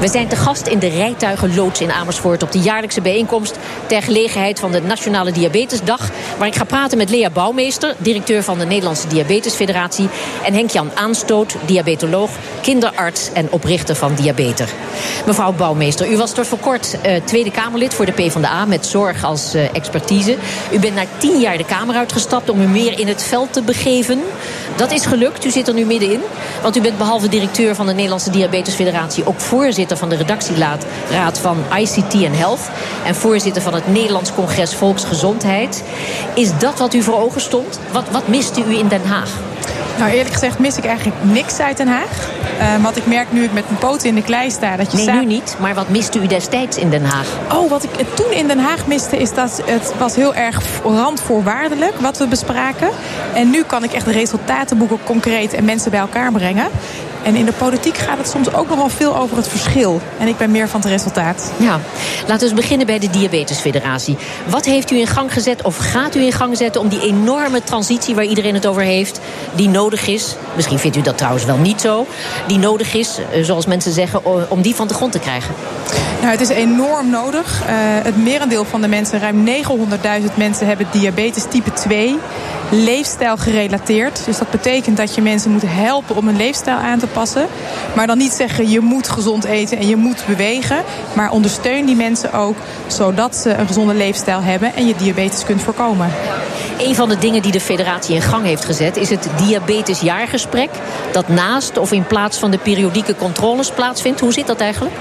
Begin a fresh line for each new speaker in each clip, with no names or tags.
We zijn te gast in de rijtuigenloods in Amersfoort op de jaarlijkse bijeenkomst ter gelegenheid van de Nationale Diabetesdag. Waar ik ga praten met Lea Bouwmeester, directeur van de Nederlandse Diabetesfederatie. En Henk-Jan Aanstoot, diabetoloog, kinderarts en oprichter van Diabeter. Mevrouw Bouwmeester, u was tot voor kort uh, Tweede Kamerlid voor de PvdA met zorg als uh, expertise. U bent na tien jaar de Kamer uitgestapt om u meer in het veld te begeven. Dat is gelukt, u zit er nu middenin. Want u bent behalve directeur van de Nederlandse Diabetesfederatie ook voorzitter van de redactieraad van ICT en Health. En voorzitter van het Nederlands Congres Volksgezondheid. Is dat wat u voor ogen stond? Wat, wat miste u in Den Haag?
Nou, eerlijk gezegd mis ik eigenlijk niks uit Den Haag. Uh, wat ik merk nu ik met mijn poten in de klei sta... Dat je
nee, nu niet. Maar wat miste u destijds in Den Haag?
Oh, wat ik toen in Den Haag miste is dat het was heel erg randvoorwaardelijk... wat we bespraken. En nu kan ik echt de resultaten boeken concreet en mensen bij elkaar brengen. En in de politiek gaat het soms ook nog wel veel over het verschil. En ik ben meer van het resultaat.
Ja, laten we beginnen bij de Diabetesfederatie. Wat heeft u in gang gezet of gaat u in gang zetten... om die enorme transitie waar iedereen het over heeft... die nodig is, misschien vindt u dat trouwens wel niet zo... die nodig is, eh, zoals mensen zeggen, om die van de grond te krijgen?
Nou, het is enorm nodig. Uh, het merendeel van de mensen, ruim 900.000 mensen... hebben diabetes type 2 leefstijl gerelateerd. Dus dat betekent dat je mensen moet helpen om hun leefstijl aan te passen. Maar dan niet zeggen je moet gezond eten en je moet bewegen. Maar ondersteun die mensen ook zodat ze een gezonde leefstijl hebben en je diabetes kunt voorkomen.
Een van de dingen die de federatie in gang heeft gezet is het diabetesjaargesprek. Dat naast of in plaats van de periodieke controles plaatsvindt. Hoe zit dat eigenlijk?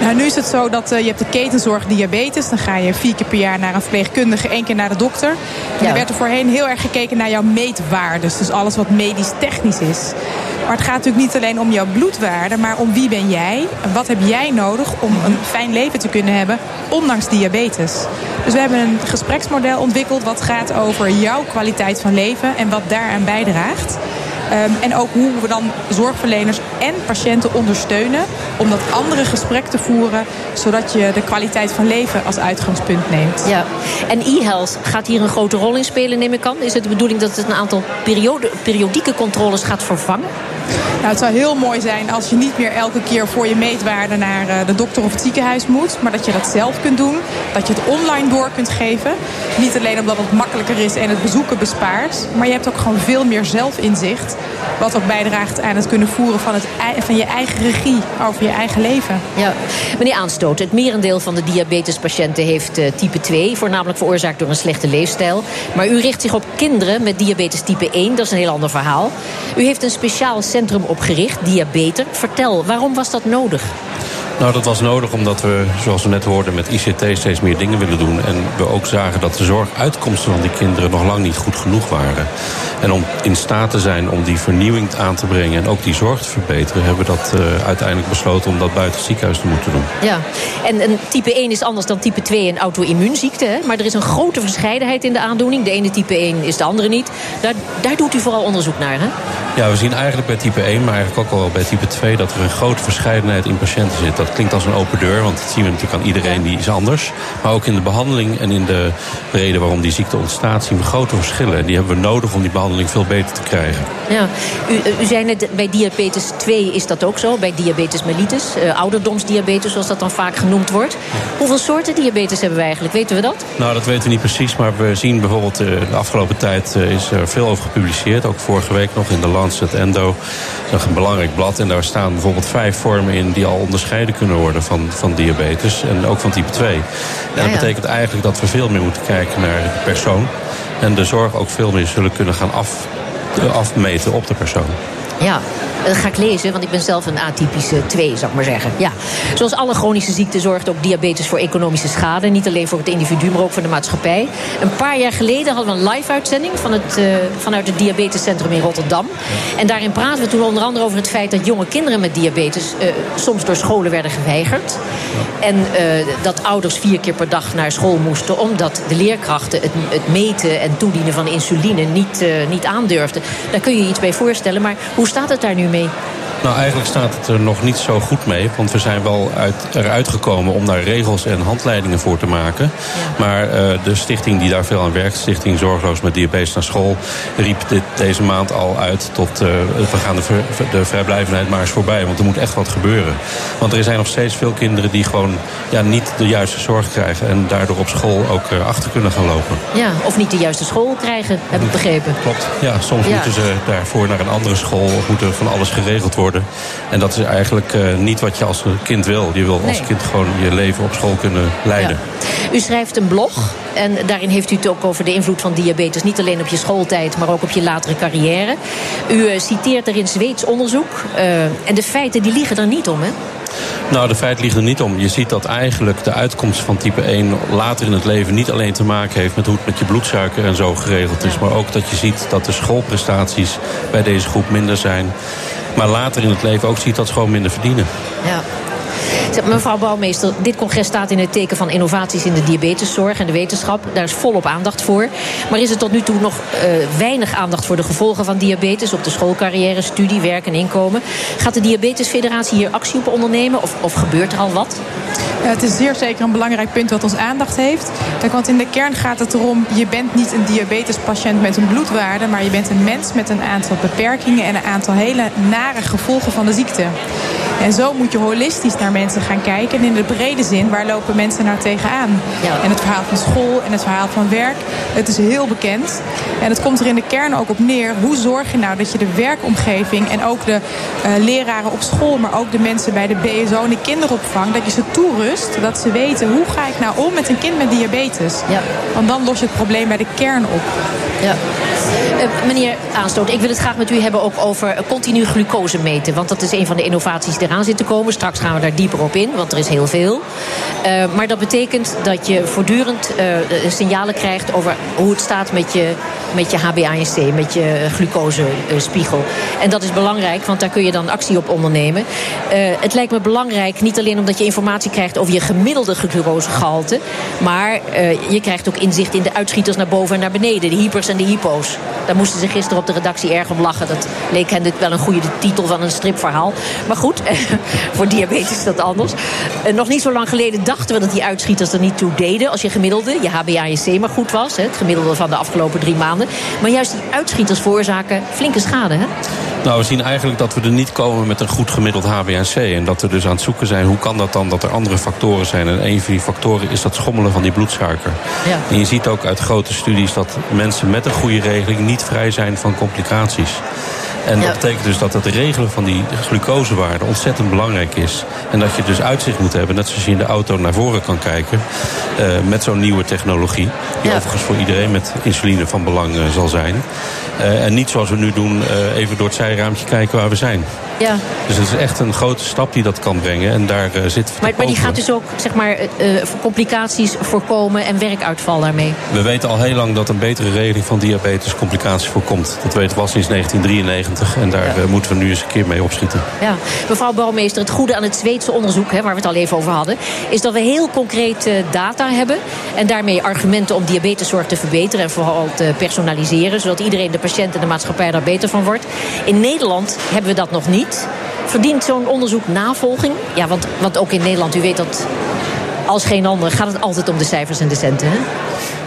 Nou, nu is het zo dat uh, je hebt de ketenzorg diabetes. Dan ga je vier keer per jaar naar een verpleegkundige, één keer naar de dokter. En ja. er werd er voorheen heel erg gekeken naar jouw meetwaardes. Dus alles wat medisch technisch is. Maar het gaat natuurlijk niet alleen om jouw bloedwaarde, maar om wie ben jij wat heb jij nodig om een fijn leven te kunnen hebben, ondanks diabetes. Dus we hebben een gespreksmodel ontwikkeld wat gaat over jouw kwaliteit van leven en wat daaraan bijdraagt. Um, en ook hoe we dan zorgverleners en patiënten ondersteunen om dat andere gesprek te voeren, zodat je de kwaliteit van leven als uitgangspunt neemt.
Ja. En e-health gaat hier een grote rol in spelen, neem ik aan. Is het de bedoeling dat het een aantal periode, periodieke controles gaat vervangen?
Nou, het zou heel mooi zijn als je niet meer elke keer voor je meetwaarde naar eh, de dokter of het ziekenhuis moet. Maar dat je dat zelf kunt doen. Dat je het online door kunt geven. Niet alleen omdat het makkelijker is en het bezoeken bespaart. Maar je hebt ook gewoon veel meer zelfinzicht. Wat ook bijdraagt aan het kunnen voeren van, het, van je eigen regie over je eigen leven.
Ja. Meneer Aanstoot, het merendeel van de diabetespatiënten heeft uh, type 2. Voornamelijk veroorzaakt door een slechte leefstijl. Maar u richt zich op kinderen met diabetes type 1. Dat is een heel ander verhaal. U heeft een speciaal opgericht, Diabetes. Vertel, waarom was dat nodig?
Nou, dat was nodig omdat we, zoals we net hoorden, met ICT steeds meer dingen willen doen. En we ook zagen dat de zorguitkomsten van die kinderen nog lang niet goed genoeg waren. En om in staat te zijn om die vernieuwing aan te brengen en ook die zorg te verbeteren, hebben we dat uh, uiteindelijk besloten om dat buiten het ziekenhuis te moeten doen.
Ja, en, en type 1 is anders dan type 2 een auto-immuunziekte. Maar er is een grote verscheidenheid in de aandoening. De ene type 1 is de andere niet. Daar, daar doet u vooral onderzoek naar, hè?
Ja, we zien eigenlijk bij type 1, maar eigenlijk ook al bij type 2, dat er een grote verscheidenheid in patiënten zit. Dat klinkt als een open deur, want dat zien we natuurlijk aan iedereen die is anders. Maar ook in de behandeling en in de reden waarom die ziekte ontstaat, zien we grote verschillen. En die hebben we nodig om die behandeling veel beter te krijgen.
Ja, u, u zei net, bij diabetes 2 is dat ook zo, bij diabetes mellitus, uh, ouderdomsdiabetes zoals dat dan vaak genoemd wordt. Hoeveel soorten diabetes hebben we eigenlijk, weten we dat?
Nou, dat weten we niet precies, maar we zien bijvoorbeeld uh, de afgelopen tijd is er veel over gepubliceerd. Ook vorige week nog in de Lancet Endo. Dat is een belangrijk blad en daar staan bijvoorbeeld vijf vormen in die al onderscheiden kunnen worden van, van diabetes en ook van type 2. En dat ja, betekent eigenlijk dat we veel meer moeten kijken naar de persoon. En de zorg ook veel meer zullen kunnen gaan af, afmeten op de persoon.
Ja, dat ga ik lezen, want ik ben zelf een atypische 2, zou ik maar zeggen. Ja. Zoals alle chronische ziekten zorgt ook diabetes voor economische schade. Niet alleen voor het individu, maar ook voor de maatschappij. Een paar jaar geleden hadden we een live-uitzending van uh, vanuit het diabetescentrum in Rotterdam. En daarin praten we toen onder andere over het feit dat jonge kinderen met diabetes uh, soms door scholen werden geweigerd. En dat ouders vier keer per dag naar school moesten, omdat de leerkrachten het, het meten en toedienen van insuline niet, niet aandurfden. Daar kun je je iets bij voorstellen. Maar hoe staat het daar nu mee? me.
Nou, eigenlijk staat het er nog niet zo goed mee. Want we zijn wel uit, eruit gekomen om daar regels en handleidingen voor te maken. Maar uh, de stichting die daar veel aan werkt, Stichting Zorgloos met Diabetes naar School, riep dit deze maand al uit tot uh, we gaan de, ver, de vrijblijvendheid maar eens voorbij. Want er moet echt wat gebeuren. Want er zijn nog steeds veel kinderen die gewoon ja, niet de juiste zorg krijgen. En daardoor op school ook uh, achter kunnen gaan lopen.
Ja, of niet de juiste school krijgen, heb ik begrepen.
Klopt. Ja, soms ja. moeten ze daarvoor naar een andere school of moeten van alles geregeld worden. En dat is eigenlijk uh, niet wat je als kind wil. Je wil als nee. kind gewoon je leven op school kunnen leiden.
Ja. U schrijft een blog en daarin heeft u het ook over de invloed van diabetes. Niet alleen op je schooltijd, maar ook op je latere carrière. U uh, citeert erin Zweeds onderzoek. Uh, en de feiten die liegen er niet om, hè?
Nou, de feiten liegen er niet om. Je ziet dat eigenlijk de uitkomst van type 1 later in het leven niet alleen te maken heeft met hoe het met je bloedsuiker en zo geregeld is. Maar ook dat je ziet dat de schoolprestaties bij deze groep minder zijn. Maar later in het leven ook ziet dat ze gewoon minder verdienen.
Ja. Mevrouw Bouwmeester, dit congres staat in het teken van innovaties in de diabeteszorg en de wetenschap. Daar is volop aandacht voor. Maar is er tot nu toe nog uh, weinig aandacht voor de gevolgen van diabetes op de schoolcarrière, studie, werk en inkomen? Gaat de Diabetesfederatie hier actie op ondernemen of, of gebeurt er al wat?
Het is zeer zeker een belangrijk punt wat ons aandacht heeft. Want in de kern gaat het erom, je bent niet een diabetespatiënt met een bloedwaarde, maar je bent een mens met een aantal beperkingen en een aantal hele nare gevolgen van de ziekte. En zo moet je holistisch naar mensen gaan kijken. En in de brede zin, waar lopen mensen nou tegenaan? Ja. En het verhaal van school en het verhaal van werk, het is heel bekend. En het komt er in de kern ook op neer. Hoe zorg je nou dat je de werkomgeving en ook de uh, leraren op school... maar ook de mensen bij de BSO en de kinderopvang... dat je ze toerust, dat ze weten hoe ga ik nou om met een kind met diabetes. Ja. Want dan los je het probleem bij de kern op.
Ja. Uh, meneer Aanstoot, ik wil het graag met u hebben ook over continu glucose meten. Want dat is een van de innovaties die eraan zit te komen. Straks gaan we daar dieper op in, want er is heel veel. Uh, maar dat betekent dat je voortdurend uh, signalen krijgt over hoe het staat met je, met je HbA1c, met je glucosespiegel. En dat is belangrijk, want daar kun je dan actie op ondernemen. het lijkt me belangrijk, niet alleen omdat je informatie krijgt over je gemiddelde glucosegehalte, maar je krijgt ook inzicht in de uitschieters naar boven en naar beneden, de hypers en de hypo's. Daar moesten ze gisteren op de redactie erg om lachen. Dat leek hen wel een goede titel van een stripverhaal. Maar goed, voor diabetes is dat anders. Uh, nog niet zo lang geleden dachten we dat die uitschieters er niet toe deden. Als je gemiddelde, je HbA1c maar goed was. Hè, het gemiddelde van de afgelopen drie maanden. Maar juist die uitschieters veroorzaken flinke schade. Hè?
Nou, we zien eigenlijk dat we er niet komen met een goed gemiddeld HbA1c. En dat we dus aan het zoeken zijn, hoe kan dat dan dat er andere factoren zijn. En een van die factoren is dat schommelen van die bloedsuiker. Ja. En je ziet ook uit grote studies dat mensen met een goede regeling niet vrij zijn van complicaties. En dat betekent dus dat het regelen van die glucosewaarde ontzettend belangrijk is. En dat je dus uitzicht moet hebben, net zoals je in de auto naar voren kan kijken. Uh, met zo'n nieuwe technologie. Die overigens voor iedereen met insuline van belang uh, zal zijn. Uh, en niet zoals we nu doen, even door het zijraampje kijken waar we zijn.
Ja.
Dus het is echt een grote stap die dat kan brengen. En daar zit.
Maar, maar die gaat dus ook zeg maar, complicaties voorkomen en werkuitval daarmee?
We weten al heel lang dat een betere regeling van diabetes complicaties voorkomt. Dat weten we al sinds 1993. En daar ja. moeten we nu eens een keer mee opschieten.
Ja. Mevrouw Bouwmeester, het goede aan het Zweedse onderzoek, hè, waar we het al even over hadden, is dat we heel concrete data hebben. En daarmee argumenten om diabeteszorg te verbeteren en vooral te personaliseren. Zodat iedereen, de patiënt en de maatschappij, daar beter van wordt. In Nederland hebben we dat nog niet. Verdient zo'n onderzoek navolging? Ja, want, want ook in Nederland, u weet dat als geen ander, gaat het altijd om de cijfers en de centen. Hè?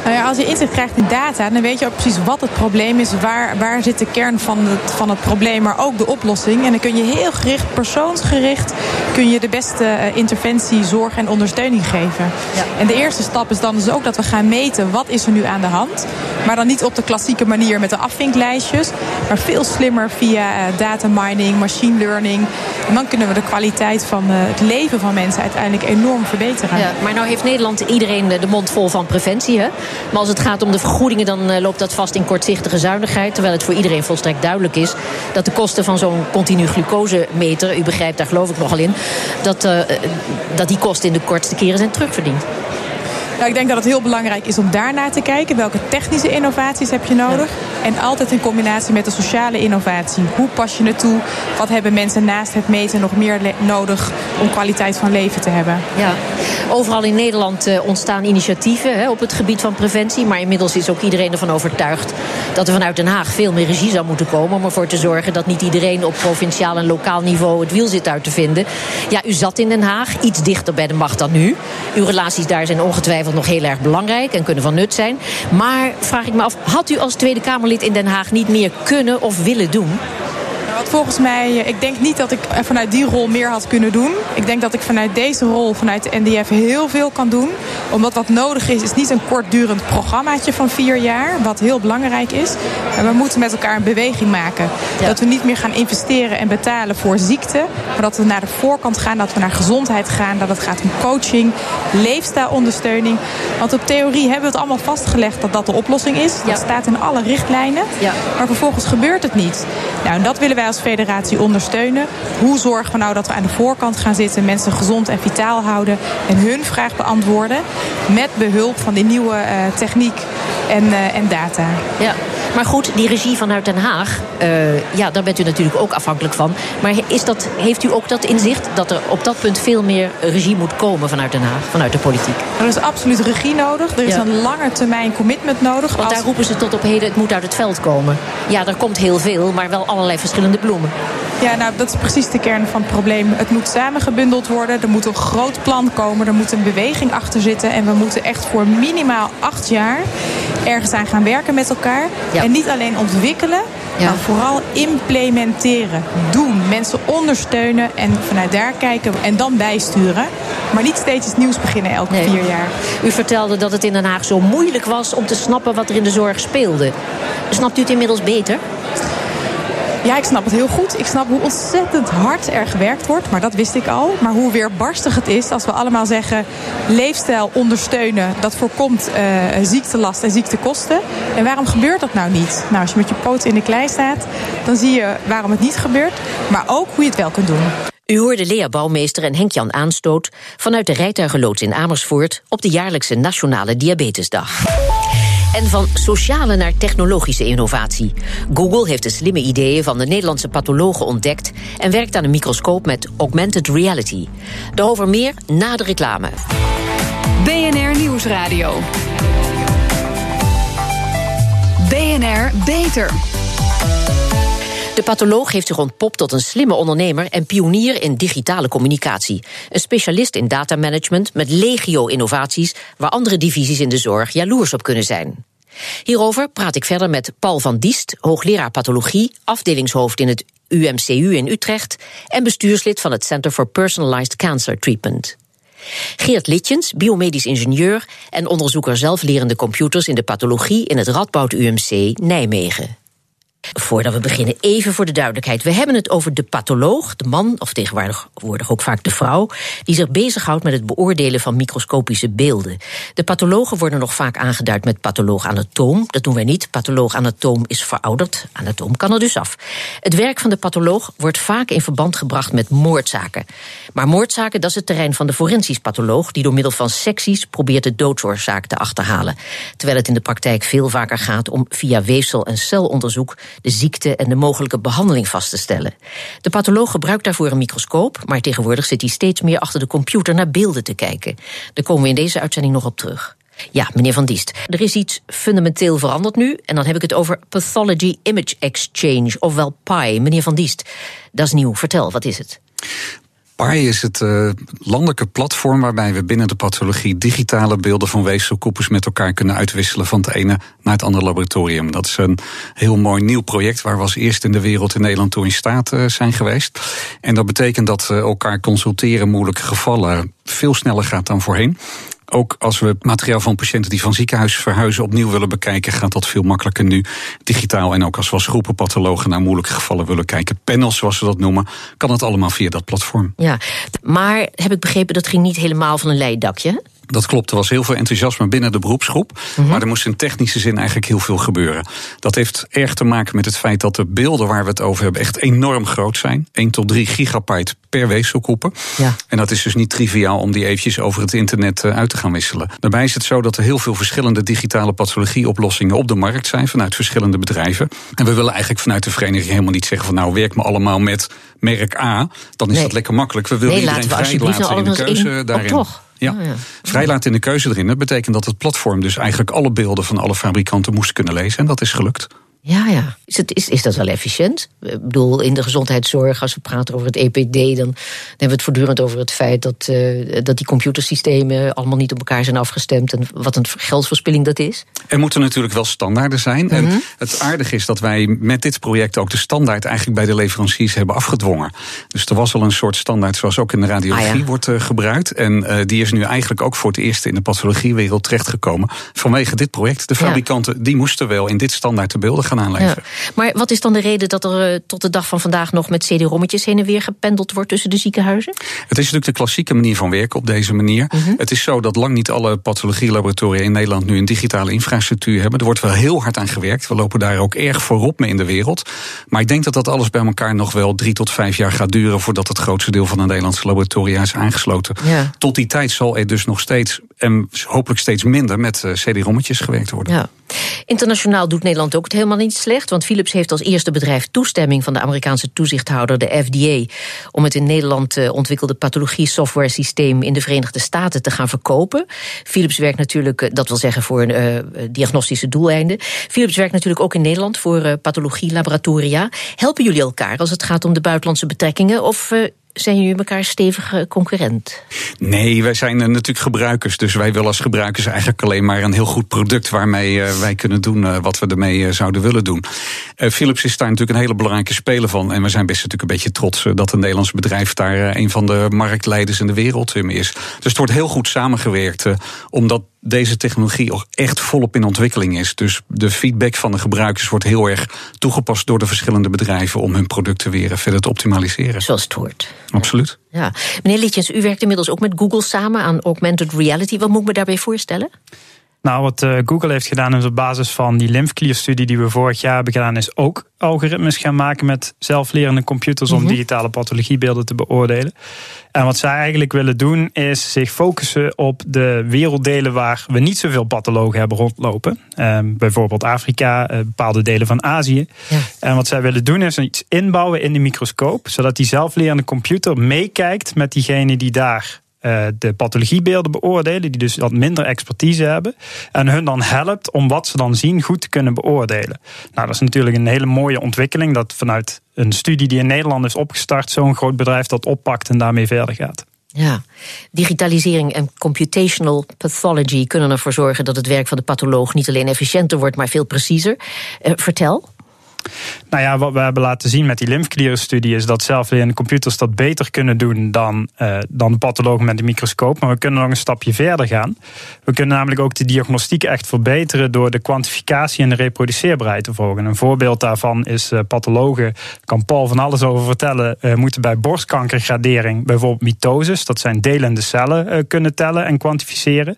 Nou ja, als je inzicht krijgt in data, dan weet je ook precies wat het probleem is. Waar, waar zit de kern van het, van het probleem, maar ook de oplossing. En dan kun je heel gericht, persoonsgericht, kun je de beste uh, interventie, zorg en ondersteuning geven. Ja. En de eerste stap is dan dus ook dat we gaan meten wat is er nu aan de hand. Maar dan niet op de klassieke manier met de afvinklijstjes. Maar veel slimmer via uh, data mining, machine learning. En dan kunnen we de kwaliteit van uh, het leven van mensen uiteindelijk enorm verbeteren.
Ja, maar nou heeft Nederland iedereen de mond vol van preventie. Hè? Maar als het gaat om de vergoedingen, dan uh, loopt dat vast in kortzichtige zuinigheid. Terwijl het voor iedereen volstrekt duidelijk is dat de kosten van zo'n continu glucosemeter, u begrijpt, daar geloof ik nogal in, dat, uh, dat die kosten in de kortste keren zijn terugverdiend.
Nou, ik denk dat het heel belangrijk is om daarnaar te kijken. Welke technische innovaties heb je nodig? Ja. En altijd in combinatie met de sociale innovatie. Hoe pas je het toe? Wat hebben mensen naast het meten nog meer nodig om kwaliteit van leven te hebben?
Ja, overal in Nederland uh, ontstaan initiatieven hè, op het gebied van preventie. Maar inmiddels is ook iedereen ervan overtuigd dat er vanuit Den Haag veel meer regie zou moeten komen. Om ervoor te zorgen dat niet iedereen op provinciaal en lokaal niveau het wiel zit uit te vinden. Ja, u zat in Den Haag, iets dichter bij de macht dan nu. Uw relaties daar zijn ongetwijfeld nog heel erg belangrijk en kunnen van nut zijn. Maar vraag ik me af, had u als Tweede Kamerlid in Den Haag niet meer kunnen of willen doen?
Volgens mij, eh, ik denk niet dat ik vanuit die rol meer had kunnen doen. Ik denk dat ik vanuit deze rol, vanuit de NDF, heel veel kan doen. Omdat wat nodig is, is niet een kortdurend programmaatje van vier jaar. Wat heel belangrijk is. We moeten met elkaar een beweging maken. Dat we niet meer gaan investeren en betalen voor ziekte. Maar dat we naar de voorkant gaan, dat we naar gezondheid gaan. Dat het gaat om coaching, leefstijlondersteuning. Want op theorie hebben we het allemaal vastgelegd dat dat de oplossing is. Dat staat in alle richtlijnen. Ja. Maar vervolgens gebeurt het niet. Nou, en dat willen wij federatie ondersteunen. Hoe zorgen we nou dat we aan de voorkant gaan zitten, mensen gezond en vitaal houden en hun vraag beantwoorden met behulp van die nieuwe uh, techniek en, uh, en data.
Ja. Maar goed, die regie vanuit Den Haag, uh, ja, daar bent u natuurlijk ook afhankelijk van. Maar is dat, heeft u ook dat inzicht dat er op dat punt veel meer regie moet komen vanuit Den Haag, vanuit de politiek?
Er is absoluut regie nodig. Er is ja. een lange termijn commitment nodig.
Want daar roepen ze tot op heden, het moet uit het veld komen. Ja, er komt heel veel, maar wel allerlei verschillende bloemen.
Ja, nou, dat is precies de kern van het probleem. Het moet samengebundeld worden. Er moet een groot plan komen. Er moet een beweging achter zitten. En we moeten echt voor minimaal acht jaar ergens aan gaan werken met elkaar. Ja. En niet alleen ontwikkelen, ja. maar vooral implementeren. Doen. Mensen ondersteunen en vanuit daar kijken en dan bijsturen. Maar niet steeds iets nieuws beginnen elke nee. vier jaar.
U vertelde dat het in Den Haag zo moeilijk was om te snappen wat er in de zorg speelde. Snapt u het inmiddels beter?
Ja, ik snap het heel goed. Ik snap hoe ontzettend hard er gewerkt wordt. Maar dat wist ik al. Maar hoe weerbarstig het is als we allemaal zeggen... leefstijl ondersteunen, dat voorkomt uh, ziektelast en ziektekosten. En waarom gebeurt dat nou niet? Nou, als je met je poot in de klei staat... dan zie je waarom het niet gebeurt. Maar ook hoe je het wel kunt doen.
U hoorde Lea Bouwmeester en Henk-Jan Aanstoot... vanuit de rijtuigenloods in Amersfoort... op de jaarlijkse Nationale Diabetesdag. En van sociale naar technologische innovatie. Google heeft de slimme ideeën van de Nederlandse pathologen ontdekt en werkt aan een microscoop met augmented reality. Daarover meer na de reclame.
BNR Nieuwsradio. BNR Beter.
De patholoog heeft zich ontpopt tot een slimme ondernemer en pionier in digitale communicatie. Een specialist in datamanagement met legio-innovaties waar andere divisies in de zorg jaloers op kunnen zijn. Hierover praat ik verder met Paul van Diest, hoogleraar pathologie, afdelingshoofd in het UMCU in Utrecht en bestuurslid van het Center for Personalized Cancer Treatment. Geert Litjens, biomedisch ingenieur en onderzoeker zelflerende computers in de pathologie in het Radboud UMC Nijmegen. Voordat we beginnen, even voor de duidelijkheid. We hebben het over de patholoog, de man, of tegenwoordig ook vaak de vrouw, die zich bezighoudt met het beoordelen van microscopische beelden. De pathologen worden nog vaak aangeduid met patholoog-anatoom. Dat doen wij niet. Patholoog-anatoom is verouderd. Anatoom kan er dus af. Het werk van de patholoog wordt vaak in verband gebracht met moordzaken. Maar moordzaken, dat is het terrein van de forensisch patholoog, die door middel van secties probeert de doodsoorzaak te achterhalen. Terwijl het in de praktijk veel vaker gaat om via weefsel- en celonderzoek de ziekte en de mogelijke behandeling vast te stellen. De patholoog gebruikt daarvoor een microscoop, maar tegenwoordig zit hij steeds meer achter de computer naar beelden te kijken. Daar komen we in deze uitzending nog op terug. Ja, meneer Van Diest, er is iets fundamenteel veranderd nu. En dan heb ik het over Pathology Image Exchange, ofwel PI. Meneer Van Diest, dat is nieuw. Vertel, wat is het?
PAI is het uh, landelijke platform waarbij we binnen de pathologie digitale beelden van weefselkoepels met elkaar kunnen uitwisselen van het ene naar het andere laboratorium. Dat is een heel mooi nieuw project waar we als eerste in de wereld in Nederland toe in staat uh, zijn geweest. En dat betekent dat uh, elkaar consulteren moeilijke gevallen veel sneller gaat dan voorheen ook als we materiaal van patiënten die van ziekenhuis verhuizen opnieuw willen bekijken, gaat dat veel makkelijker nu digitaal. En ook als we als groepen pathologen naar moeilijke gevallen willen kijken, panels zoals we dat noemen, kan het allemaal via dat platform.
Ja, maar heb ik begrepen dat ging niet helemaal van een leidakje?
Dat klopt, er was heel veel enthousiasme binnen de beroepsgroep. Mhm. Maar er moest in technische zin eigenlijk heel veel gebeuren. Dat heeft erg te maken met het feit dat de beelden waar we het over hebben echt enorm groot zijn. 1 tot 3 gigabyte per weefselkoepen. Ja. En dat is dus niet triviaal om die eventjes over het internet eh, uit te gaan wisselen. Daarbij is het zo dat er heel veel verschillende digitale pathologieoplossingen op de markt zijn vanuit verschillende bedrijven. En we willen eigenlijk vanuit de vereniging helemaal niet zeggen van nou werk me allemaal met merk A. Dan is dat lekker makkelijk. We willen iedereen vrij laten in de keuze daarin. Toch? Ja. Oh, ja. Vrijlaat in de keuze erin. Dat betekent dat het platform dus eigenlijk alle beelden van alle fabrikanten moest kunnen lezen. En dat is gelukt.
Ja, ja. Is, het, is, is dat wel efficiënt? Ik bedoel, in de gezondheidszorg, als we praten over het EPD, dan, hebben we het voortdurend over het feit dat, uh, dat die computersystemen allemaal niet op elkaar zijn afgestemd en wat een geldverspilling dat is.
Er moeten natuurlijk wel standaarden zijn. En mhm. het aardige is dat wij met dit project ook de standaard eigenlijk bij de leveranciers hebben afgedwongen. Dus er was al een soort standaard zoals ook in de radiologie ah, wordt uh, gebruikt. En uh, die is nu eigenlijk ook voor het eerst in de pathologiewereld terechtgekomen. Vanwege dit project. De fabrikanten die moesten wel in dit standaard de beelden ja.
Maar wat is dan de reden dat er eh, tot de dag van vandaag nog met CD-rommetjes heen en weer gependeld wordt tussen de ziekenhuizen?
Het is natuurlijk de klassieke manier van werken op deze manier. Mhm. Het is zo dat lang niet alle pathologielaboratoria in Nederland nu een digitale infrastructuur hebben. Er wordt wel heel hard aan gewerkt. We lopen daar ook erg voorop mee in de wereld. Maar ik denk dat dat alles bij elkaar nog wel drie tot vijf jaar gaat duren voordat het grootste deel van de Nederlandse laboratoria is aangesloten. Tot die tijd zal er dus nog steeds en hopelijk steeds minder met eh, CD-rommetjes gewerkt worden. Ja.
Internationaal doet Nederland ook het helemaal niet slecht. Want Philips heeft als eerste bedrijf toestemming van de Amerikaanse toezichthouder, de FDA, om het in Nederland eh, ontwikkelde pathologie software systeem in de Verenigde Staten te gaan verkopen. Philips werkt natuurlijk, eh, dat wil zeggen voor uh, diagnostische doeleinden. Philips werkt natuurlijk ook in Nederland voor pathologie laboratoria. Helpen jullie elkaar als het gaat om de buitenlandse betrekkingen? Of zijn jullie elkaar stevige concurrent?
Nee, wij zijn natuurlijk gebruikers. Dus wij willen als gebruikers eigenlijk alleen maar een heel goed product waarmee eh, wij kunnen doen uh, wat we ermee zouden willen doen. Philips is daar natuurlijk een hele belangrijke speler van. En we zijn best natuurlijk een beetje trots dat een Nederlands bedrijf daar een van de marktleiders in de wereld in is. Dus het wordt heel goed samengewerkt, omdat deze technologie ook echt volop in ontwikkeling is. Dus de feedback van de gebruikers wordt heel erg toegepast door de verschillende bedrijven om hun producten weer verder te optimaliseren.
Zoals het hoort.
Absoluut.
Ja. Meneer Lietjens, u werkt inmiddels ook met Google samen aan augmented reality. Wat moet ik me daarbij voorstellen?
Nou, wat uh, Google heeft gedaan is op basis van die lymphklierstudie die we vorig jaar hebben gedaan, is ook algoritmes gaan maken met zelflerende computers om mhm. digitale pathologiebeelden te beoordelen. En wat zij eigenlijk willen doen, is zich focussen op de werelddelen waar we niet zoveel pathologen hebben rondlopen. Um, bijvoorbeeld Afrika, uh, bepaalde delen van Azië. Ja. En wat zij willen doen, is iets inbouwen in de microscoop, zodat die zelflerende computer meekijkt met diegene die daar uh, de pathologiebeelden beoordelen, die dus wat minder expertise hebben. En hun dan helpt om wat ze dan zien goed te kunnen beoordelen. Nou, dat is natuurlijk een hele mooie ontwikkeling. Dat vanuit een studie die in Nederland is opgestart, zo'n groot bedrijf dat oppakt en daarmee verder gaat.
Ja, digitalisering en computational pathology kunnen ervoor zorgen dat het werk van de patholoog niet alleen efficiënter wordt, maar veel preciezer. Uh, vertel.
Nou ja, wat we hebben laten zien met die lymfklierenstudie is dat zelflerende computers dat beter kunnen doen dan, uh, dan de pathologen met de microscoop. Maar we kunnen nog een stapje verder gaan. We kunnen namelijk ook de diagnostiek echt verbeteren door de kwantificatie en de reproduceerbaarheid te volgen. Een voorbeeld daarvan is uh, pathologen, kan Paul van alles over vertellen, uh, moeten bij borstkankergradering bijvoorbeeld mitoses, dat zijn delende cellen, kunnen tellen en kwantificeren.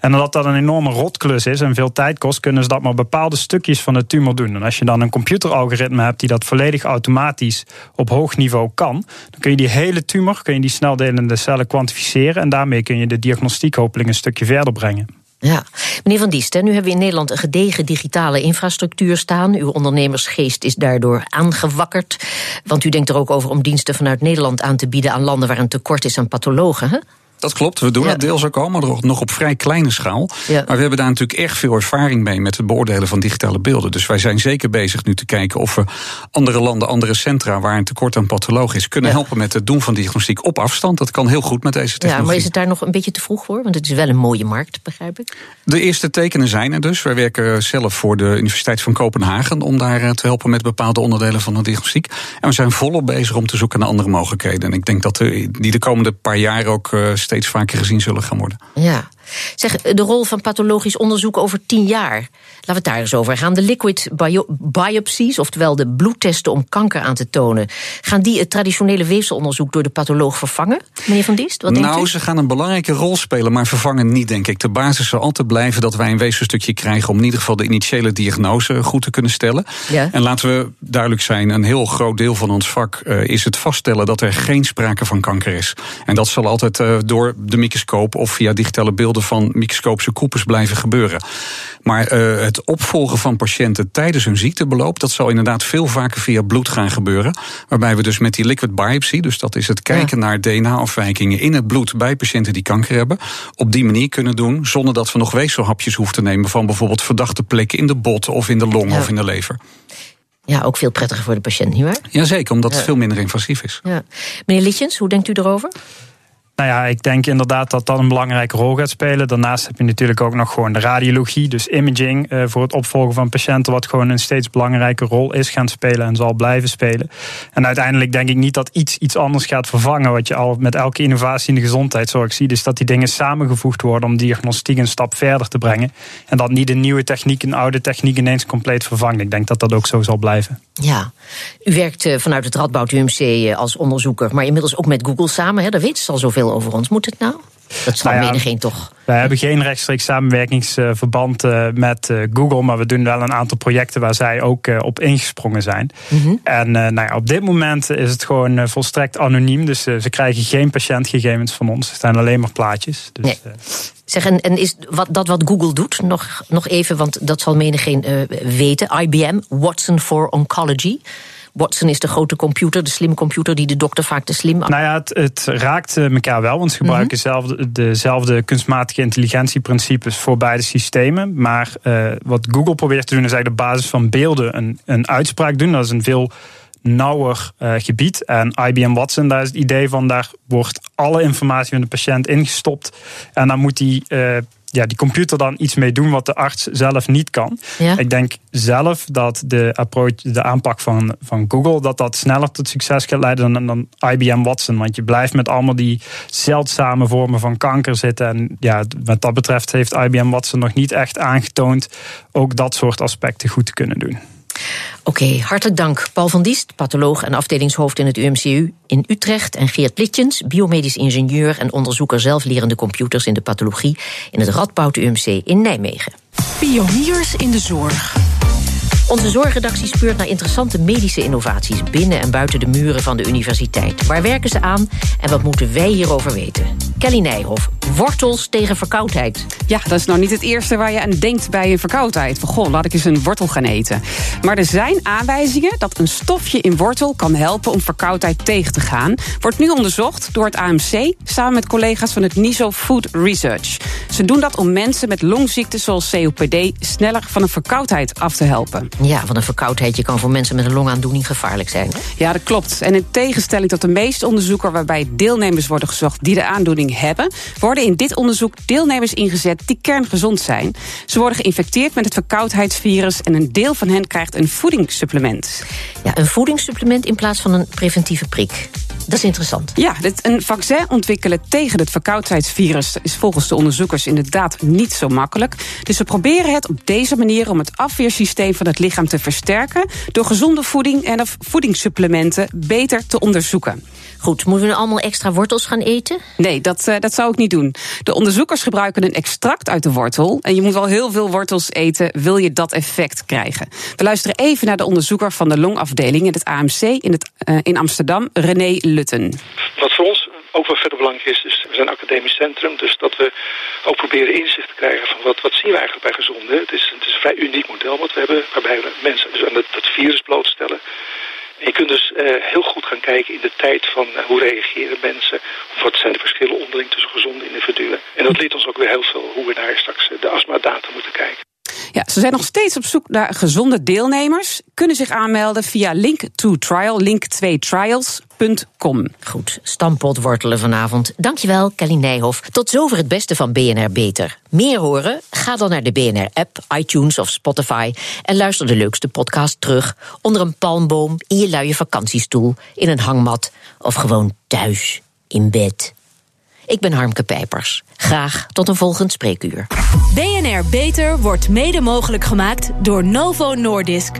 En omdat dat een enorme rotklus is en veel tijd kost, kunnen ze dat maar bepaalde stukjes van de tumor doen. En als je dan een computeralgoritme hebt die dat volledig automatisch op hoog niveau kan, dan kun je die hele tumor, kun je die sneldelende cellen kwantificeren. En daarmee kun je de diagnostiek hopelijk een stukje verder brengen.
Ja, meneer Van Diest, nu hebben we in Nederland een gedegen digitale infrastructuur staan. Uw ondernemersgeest is daardoor aangewakkerd. Want u denkt er ook over om diensten vanuit Nederland aan te bieden aan landen waar een tekort is aan pathologen. Hè?
Dat klopt, we doen ja. dat deels ook al, maar nog op vrij kleine schaal. Maar we hebben daar natuurlijk echt veel ervaring mee met het beoordelen van digitale beelden. Dus wij zijn zeker bezig nu te kijken of we andere landen, andere centra waar een tekort aan patholoog is, kunnen helpen met het doen van diagnostiek op afstand. Dat kan heel goed met deze technologie.
Ja, maar is het daar nog een beetje te vroeg voor? Want het is wel een mooie markt, begrijp ik.
De eerste tekenen zijn er dus. Wij werken zelf voor de Universiteit van Kopenhagen om daar eh, te helpen met bepaalde onderdelen van de diagnostiek. En we zijn volop bezig om te zoeken naar andere mogelijkheden. En ik denk dat die de komende paar jaar ook eh, steeds vaker gezien zullen gaan worden.
Ja. Zeg, de rol van pathologisch onderzoek over tien jaar. Laten we het daar eens over gaan. De liquid biopsies, oftewel de bloedtesten om kanker aan te tonen, gaan die het traditionele weefselonderzoek door de patholoog vervangen? Meneer Van Diest, wat
nou,
denkt
ze gaan een belangrijke rol spelen, maar vervangen niet, denk ik. De basis zal altijd blijven dat wij een weefselstukje krijgen om in ieder geval de initiële diagnose goed te kunnen stellen.
Ja.
En laten we duidelijk zijn, een heel groot deel van ons vak uh, is het vaststellen dat er geen sprake van kanker is. En dat zal altijd uh, door de microscoop of via digitale beelden van microscopische koepels blijven gebeuren. Maar uh, het opvolgen van patiënten tijdens hun ziektebeloop, dat zal inderdaad veel vaker via bloed gaan gebeuren. Waarbij we dus met die liquid biopsy, dus dat is het kijken ja. naar DNA-afwijkingen in het bloed bij patiënten die kanker hebben, op die manier kunnen doen zonder dat we nog weefselhapjes hoeven te nemen van bijvoorbeeld verdachte plekken in de bot of in de long ja. of in de lever.
Ja, ook veel prettiger voor de patiënt, nietwaar?
Jazeker, omdat het veel minder invasief is.
Ja. Meneer Lietjens, hoe denkt u erover?
Nou ja, ik denk inderdaad dat dat een belangrijke rol gaat spelen. Daarnaast heb je natuurlijk ook nog gewoon de radiologie, dus imaging uh, voor het opvolgen van patiënten, wat gewoon een steeds belangrijke rol is gaan spelen en zal blijven spelen. En uiteindelijk denk ik niet dat iets iets anders gaat vervangen. Wat je al met elke innovatie in de gezondheidszorg ziet, is dat die dingen samengevoegd worden om diagnostiek een stap verder te brengen. En dat niet een nieuwe techniek een oude techniek ineens compleet vervangt. Ik denk dat dat ook zo zal blijven.
Ja, u werkt vanuit het Radboud UMC als onderzoeker, maar inmiddels ook met Google samen. Hè? Daar weten ze al zoveel over ons. Moet het nou? Dat zal nou ja, toch.
Wij hebben geen rechtstreeks samenwerkingsverband met Google, maar we doen wel een aantal projecten waar zij ook op ingesprongen zijn. Mm -hmm. En nou ja, op dit moment is het gewoon volstrekt anoniem, dus ze krijgen geen patiëntgegevens van ons. Het zijn alleen maar plaatjes. Dus,
nee. Zeg, en, en is wat, dat wat Google doet, nog, nog even, want dat zal menigeen uh, weten. IBM, Watson for Oncology. Watson is de grote computer, de slimme computer die de dokter vaak te slim.
Nou ja, het, het raakt elkaar wel, want ze gebruiken mm -hmm. dezelfde, dezelfde kunstmatige intelligentieprincipes voor beide systemen. Maar uh, wat Google probeert te doen, is eigenlijk op basis van beelden een, een uitspraak doen. Dat is een veel nauwer uh, gebied. En IBM Watson, daar is het idee van, daar wordt alle informatie van de patiënt ingestopt. En dan moet die, uh, ja, die computer dan iets mee doen wat de arts zelf niet kan.
Ja.
Ik denk zelf dat de, approach, de aanpak van, van Google, dat dat sneller tot succes gaat leiden dan, dan IBM Watson. Want je blijft met allemaal die zeldzame vormen van kanker zitten. En ja, wat dat betreft heeft IBM Watson nog niet echt aangetoond ook dat soort aspecten goed te kunnen doen.
Oké, hartelijk dank. Paul van Diest, patholoog en afdelingshoofd in het UMCU in Utrecht. En Geert Litjens, biomedisch ingenieur en onderzoeker zelflerende computers in de pathologie in het Radboud UMC in Nijmegen.
Pioniers in de zorg.
Onze zorgredactie speurt naar interessante medische innovaties binnen en buiten de muren van de universiteit. Waar werken ze aan en wat moeten wij hierover weten? Kelly Nijhoff, wortels tegen verkoudheid.
Ja, dat is nou niet het eerste waar je aan denkt bij een verkoudheid. Van goh, laat ik eens een wortel gaan eten. Maar er zijn aanwijzingen dat een stofje in wortel kan helpen om verkoudheid tegen te gaan. Wordt nu onderzocht door het AMC samen met collega's van het NISO Food Research. Ze doen dat om mensen met longziekten zoals COPD sneller van een verkoudheid af te helpen.
Ja, want een verkoudheidje kan voor mensen met een longaandoening gevaarlijk zijn.
Ja, dat klopt. En in tegenstelling tot de meeste onderzoeken waarbij deelnemers worden gezocht die de aandoening hebben, worden in dit onderzoek deelnemers ingezet die kerngezond zijn. Ze worden geïnfecteerd met het verkoudheidsvirus en een deel van hen krijgt een voedingssupplement.
Ja, een voedingssupplement in plaats van een preventieve prik. Dat is interessant.
Ja, een vaccin ontwikkelen tegen het verkoudheidsvirus is volgens de onderzoekers inderdaad niet zo makkelijk. Dus we proberen het op deze manier om het afweersysteem van het lichaam te versterken door gezonde voeding en of voedingssupplementen beter te onderzoeken.
Goed, moeten we nu allemaal extra wortels gaan eten?
Nee, dat, uh, dat zou ik niet doen. De onderzoekers gebruiken een extract uit de wortel. En je moet wel heel veel wortels eten, wil je dat effect krijgen. We luisteren even naar de onderzoeker van de longafdeling in het AMC in, het, uh, in Amsterdam, René
wat voor ons ook wel verder belangrijk is, is we zijn een academisch centrum, dus dat we ook proberen inzicht te krijgen van wat, wat zien we eigenlijk bij gezonde. Het is, het is een vrij uniek model wat we hebben, waarbij we mensen dus aan dat, virus blootstellen. En je kunt dus eh, heel goed gaan kijken in de tijd van eh, hoe reageren mensen, of wat zijn de verschillen onderling tussen gezonde individuen. En dat leert ons ook weer heel veel hoe we naar straks eh, de astmadata moeten kijken.
Ja, ze zijn nog steeds op zoek naar gezonde deelnemers. Kunnen zich aanmelden via Link2Trial, Link2Trials.
Goed, stampot wortelen vanavond. Dankjewel, Kelly Nijhoff. Tot zover het beste van BNR Beter. Meer horen? Ga dan naar de BNR-app, iTunes of Spotify en luister de leukste podcast terug onder een palmboom, in je luie vakantiestoel, in een hangmat of gewoon thuis in bed. Ik ben Harmke Pijpers. Graag tot een volgend spreekuur.
BNR Beter wordt mede mogelijk gemaakt door Novo Nordisk.